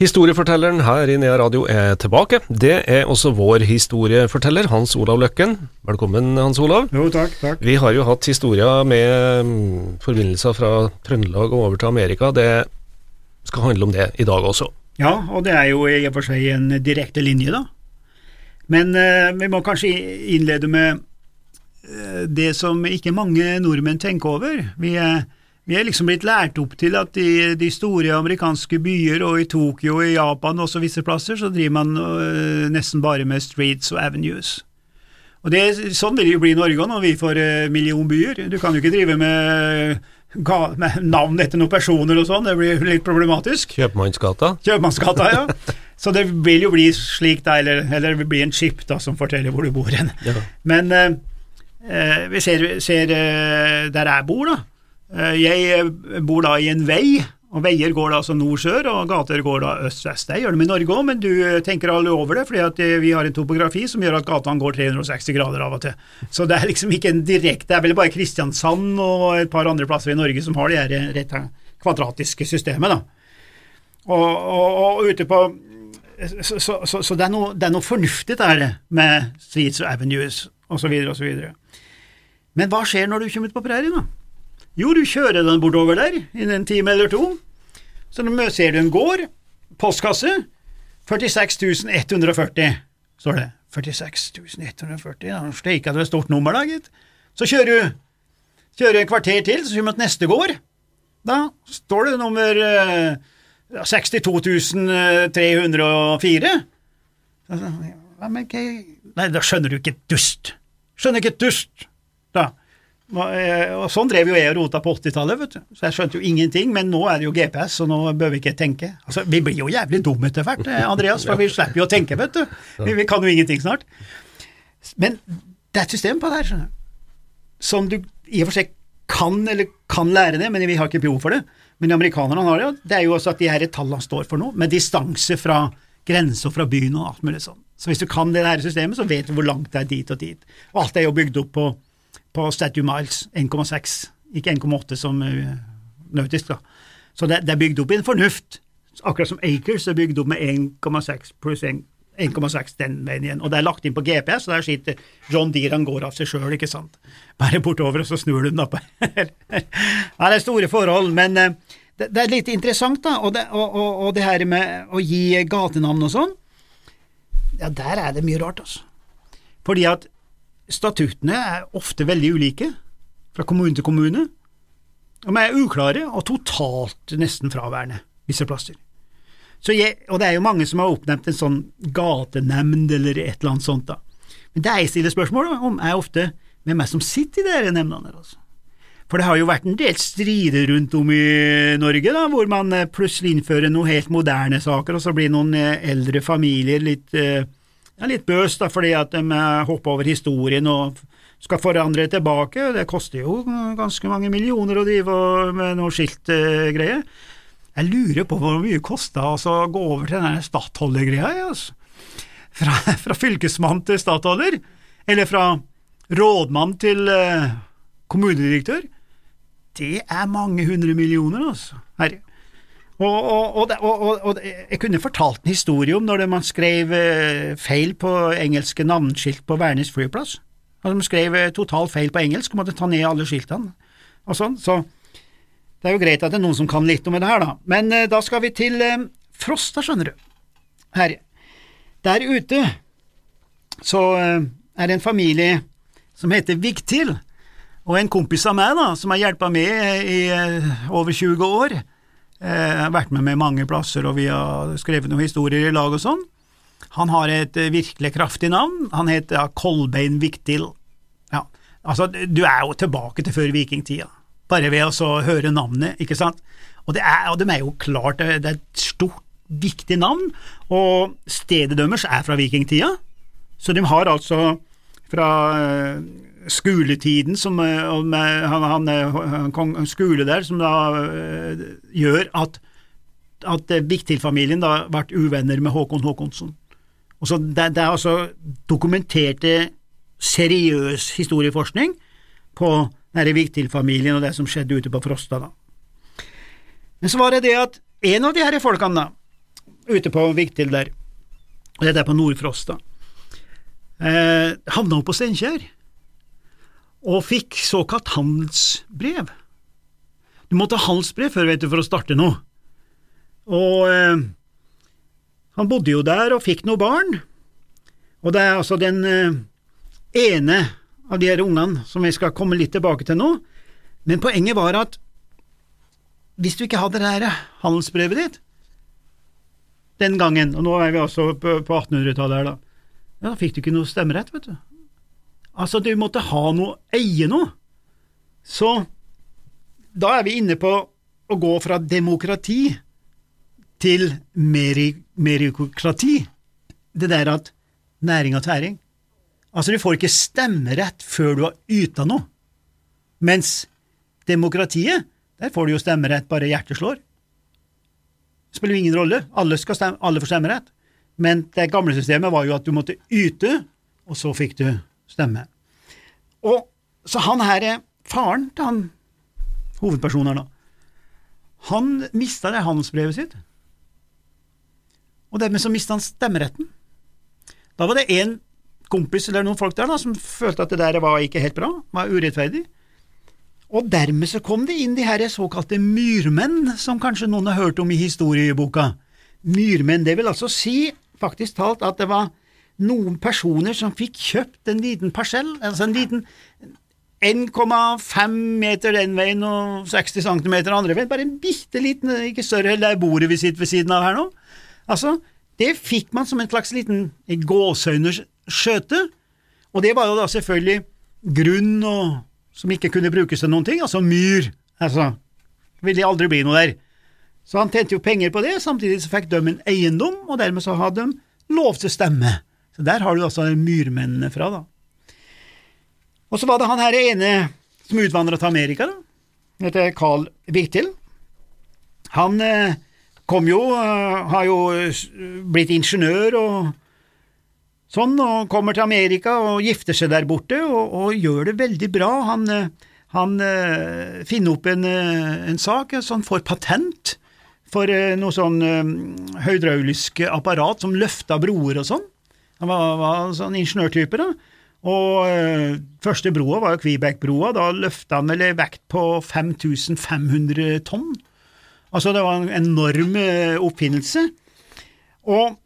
Historiefortelleren her i Nea Radio er tilbake. Det er også vår historieforteller, Hans Olav Løkken. Velkommen, Hans Olav. Jo, takk, takk. Vi har jo hatt historier med mm, forbindelser fra Trøndelag og over til Amerika. Det skal handle om det i dag også. Ja, og det er jo i og for seg en direkte linje, da. Men eh, vi må kanskje innlede med eh, det som ikke mange nordmenn tenker over. Vi er, vi er liksom blitt lært opp til at i de store amerikanske byer og i Tokyo og i Japan og også visse plasser, så driver man eh, nesten bare med streets og avenues. Og det, Sånn vil det jo bli i Norge når vi får eh, millionbyer. Du kan jo ikke drive med, med navn etter noen personer og sånn, det blir litt problematisk. Kjøpmannsgata. Kjøpmannsgata, ja. Så det vil jo bli slik, da, eller, eller det blir en chip da, som forteller hvor du bor hen. Ja. Men eh, vi ser, ser der jeg bor, da. Eh, jeg eh, bor da i en vei, og veier går da altså nord-sør, og gater går da øst-vest. Det gjør de i Norge òg, men du eh, tenker alle over det, fordi vi har en topografi som gjør at gatene går 360 grader av og til. Så det er liksom ikke en direkte Det er vel bare Kristiansand og et par andre plasser i Norge som har det her rett kvadratiske systemet, da. Og, og, og ute på så, så, så, så det, er noe, noe fornuftig der med streets og avenues osv. osv. Men hva skjer når du kommer ut på prærien, da? Jo, du kjører den bortover der innen en time eller to. Så ser du en gård, postkasse, 46.140, står det. 46 140, ja, steika det et stort nummer da, gitt. Så kjører du kjører en kvarter til, så kommer du til neste gård. Da står det nummer eh, 62 304. Ja, men Nei, da skjønner du ikke et dust. Skjønner ikke et dust, da. Og, eh, sånn drev jo jeg og rota på 80-tallet, vet du. Så jeg skjønte jo ingenting, men nå er det jo GPS, så nå bør vi ikke tenke. Altså, Vi blir jo jævlig dumme etter hvert, eh, Andreas, for vi slipper jo å tenke, vet du. Vi, vi kan jo ingenting snart. Men det er et system på det her, skjønner du. Som du i og for seg kan eller kan lære det, men vi har ikke behov for det. Men amerikanerne har det, jo. det er jo også at de her tallene står for noe, med distanse fra grenser fra byen og alt mulig sånn. Så hvis du kan det her systemet, så vet du hvor langt det er dit og dit. Og alt er jo bygd opp på på Statue Miles 1,6, ikke 1,8 som uh, nautisk. da. Så det, det, er bygd opp i en fornuft, akkurat som Acres er bygd opp med 1,6 pluss 1,6 den veien igjen. Og det er lagt inn på GPS, og der sitter John Deere, han går av seg sjøl, ikke sant. Bare bortover, og så snur du den opp. ja, det er store forhold, men uh, det, det, er litt interessant, da, og det, og, og, og det her med å gi gatenavn og sånn, ja, der er det mye rart, altså. Fordi at Statuttene er ofte veldig ulike, fra kommune til kommune, og de er uklare og totalt nesten fraværende visse plasser. Jeg, og det er jo mange som har oppnevnt en sånn gatenemnd eller et eller annet sånt, da. Men det jeg stiller spørsmål om, er ofte hvem er som sitter i disse nemndene. Altså. For det har jo vært en del strider rundt om i Norge, da, hvor man plutselig innfører noen helt moderne saker, og så blir noen eldre familier litt eh, ja, litt bøs, da, fordi at de hopper over historien og skal forandre tilbake. Det koster jo ganske mange millioner å drive med noe skiltgreie. Jeg lurer på hvor mye det kosta altså, å gå over til den stattholdergreia, altså. Fra, fra fylkesmann til stattholder, eller fra rådmann til uh, kommunedirektør. Det er mange hundre millioner, altså. Herre. Og, og, og, og, jeg kunne fortalt en historie om når man skrev eh, feil på engelske navnskilt på Værnes flyplass. Altså, de skrev total totalt feil på engelsk og måtte ta ned alle skiltene og sånn. Så det er jo greit at det er noen som kan litt om det her, da. Men uh, da skal vi til Frost, Frosta, skjønner du. Her. Der ute så er det en familie som heter Vigtil, og en kompis av meg da, som har hjulpet med i over 20 år. Jeg har vært med med mange plasser, og vi har skrevet noen historier i lag og sånn. Han har et virkelig kraftig navn. Han heter ja, Kolbein Viktil. Ja, altså, du er jo tilbake til før vikingtida, bare ved å høre navnet, ikke sant? Og, det er, og de er jo klart, det er et stort, viktig navn, og stedet deres er fra vikingtida, så de har altså fra skoletiden som med, om, eh, han, han, eh, han, skole der, som da eh, gjør at, at Vigtil-familien da ble uvenner med Håkon Håkonsson. Og så det, det er altså dokumenterte, seriøs historieforskning på denne Vigtil-familien og det som skjedde ute på Frosta. da. Men så var det det at en av de her folkene da, ute på Viktil der, og dette er på Nord-Frosta, eh, havna opp på Steinkjer og fikk såkalt handelsbrev. Du måtte ha handelsbrev før, vet du, for å starte noe. Og eh, han bodde jo der og fikk noen barn, og det er altså den eh, ene av de her ungene som jeg skal komme litt tilbake til nå, men poenget var at hvis du ikke hadde det her handelsbrevet ditt den gangen, og nå er vi altså på 1800-tallet her, da, ja, da fikk du ikke noe stemmerett, vet du. Altså, du måtte ha noe, eie noe. Så da er vi inne på å gå fra demokrati til merikokrati. Det der at næring og tæring. Altså, du får ikke stemmerett før du har yta noe. Mens demokratiet, der får du jo stemmerett bare hjertet slår. Det spiller ingen rolle. Alle, stemme, alle får stemmerett. Men det gamle systemet var jo at du måtte yte, og så fikk du stemme. Og Så han her er faren til han hovedpersonen her, da. Han mista det handelsbrevet sitt, og dermed så mista han stemmeretten. Da var det en kompis eller noen folk der da, som følte at det der var ikke helt bra, var urettferdig. Og dermed så kom det inn de her såkalte myrmenn, som kanskje noen har hørt om i historieboka. Myrmenn, det vil altså si, faktisk talt, at det var noen personer som fikk kjøpt en liten parsell, altså en liten 1,5 meter den veien og 60 cm andre veien, bare en bitte liten, ikke større det bordet vi sitter ved siden av her nå. Altså, det fikk man som en slags liten gåseøyners skjøte, og det var jo da selvfølgelig grunn og som ikke kunne brukes til noen ting, altså myr. Altså, ville aldri bli noe der. Så han tjente jo penger på det, samtidig så fikk de en eiendom, og dermed så hadde de lov til å stemme. Så der har du altså myrmennene fra, da. Og så var det han her ene som utvandra til Amerika, da. Han heter Carl Vigtil. Han eh, kom jo, eh, har jo blitt ingeniør og sånn, og kommer til Amerika og gifter seg der borte, og, og gjør det veldig bra. Han, eh, han finner opp en, en sak, så han får patent for noe sånn høydraulisk apparat som løfter broer og sånn. Han var, var sånn ingeniørtype, da. Og øh, første broa var jo Kvibekk-broa, da løfta han vel vekt på 5500 tonn. Altså, det var en enorm eh, oppfinnelse. Og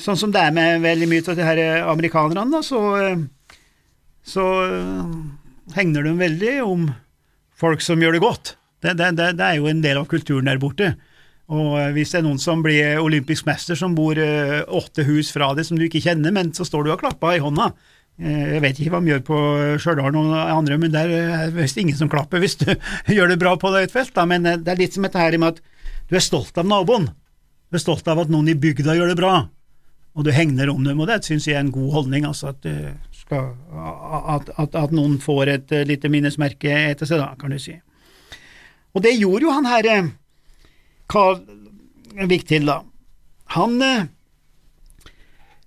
sånn som det er med veldig mye av de her amerikanerne, da, så, eh, så eh, hegner de veldig om folk som gjør det godt. Det, det, det, det er jo en del av kulturen der borte. Og eh, hvis det er noen som blir olympisk mester, som bor eh, åtte hus fra deg, som du ikke kjenner, men så står du og klapper i hånda. Eh, Jeg vet ikke hva de gjør på Stjørdal og andre, men der er visst ingen som klapper hvis du gjør det bra på et felt. Da. Men det er litt som dette her med at du er stolt av naboen. Du er stolt av at noen i bygda gjør det bra, og du hegner om dem. Og det syns jeg er en god holdning, altså at, skal, at, at, at noen får et lite minnesmerke etter seg, da, kan du si. Og det gjorde jo han her eh, Carl Vigtil, da. Han eh,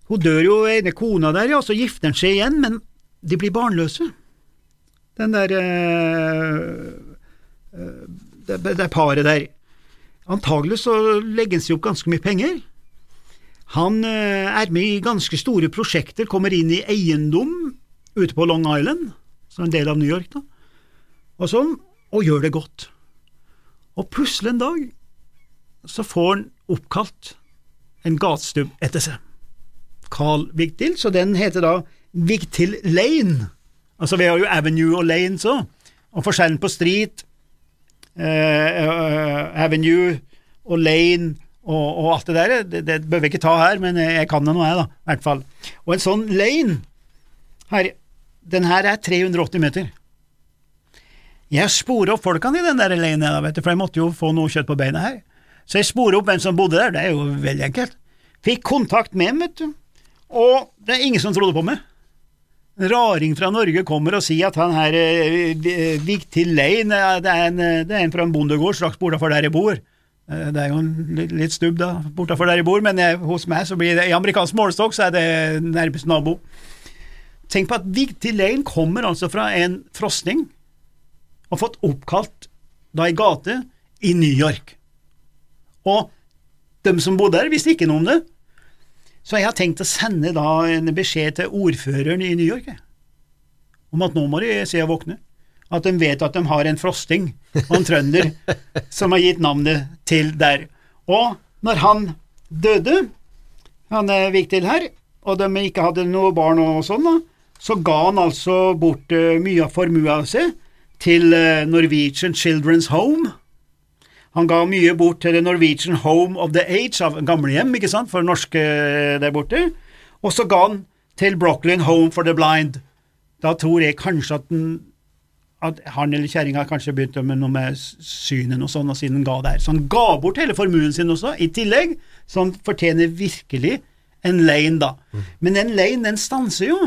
Hun dør jo, ene kona der, ja, så gifter han seg igjen, men de blir barnløse. Den der eh, eh, det, det paret der. Antagelig så legger han seg opp ganske mye penger. Han eh, er med i ganske store prosjekter, kommer inn i eiendom ute på Long Island, som er en del av New York, da, og sånn, og gjør det godt. Og plutselig en dag så får han oppkalt en gatestubb etter seg. Carl Vigtil, så den heter da Vigtil Lane. Altså vi har jo Avenue og Lane så, og forskjellen på street, eh, eh, Avenue og Lane og, og alt det der, det, det bør vi ikke ta her, men jeg kan det nå, jeg, da, i hvert fall. Og en sånn lane her, den her er 380 meter. Jeg sporer opp folkene i den der lanen, da, vet du, for jeg måtte jo få noe kjøtt på beina her. Så jeg sporer opp hvem som bodde der, det er jo veldig enkelt. Fikk kontakt med dem, vet du, og det er ingen som trodde på meg. en raring fra Norge kommer og sier at han her eh, Vigtil Lein det, er en, det er en fra en bondegård straks bortafor der jeg bor. Eh, Det er jo litt, litt stubb da, bortafor der jeg bor, men jeg, hos meg så blir det i amerikansk målestokk så er det nærmest nabo. Tenk på at Vigtil Lein kommer altså fra en frosning og fått oppkalt da ei gate i New York. Og de som bodde der, visste ikke noe om det. Så jeg har tenkt å sende da en beskjed til ordføreren i New York jeg, om at nå må de se å våkne. At de vet at de har en frosting og en trønder som har gitt navnet til der. Og når han døde, han er viktig her, og de ikke hadde noe barn og sånn, da, så ga han altså bort eh, mye av formua si til eh, Norwegian Children's Home. Han ga mye bort til The Norwegian Home of the Age, av gamlehjem, ikke sant, for norske eh, der borte. Og så ga han til Brooklyn Home for the Blind. Da tror jeg kanskje at, den, at han eller kjerringa kanskje begynte med noe med synen og sånn, og siden han ga der. Så han ga bort hele formuen sin også, i tillegg, så han fortjener virkelig en lane, da. Men den lane, den stanser jo.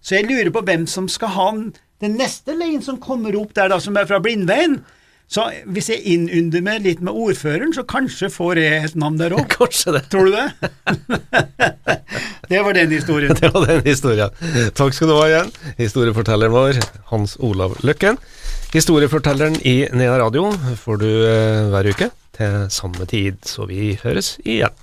Så jeg lurer på hvem som skal ha den, den neste lane som kommer opp der, da, som er fra Blindveien. Så hvis jeg innunder meg litt med ordføreren, så kanskje får jeg et navn der òg. Kanskje det. Tror du det? det var den historien. Det var den historien. Takk skal du ha igjen, historiefortelleren vår, Hans Olav Løkken. Historiefortelleren i Nea Radio får du eh, hver uke til samme tid, så vi høres igjen.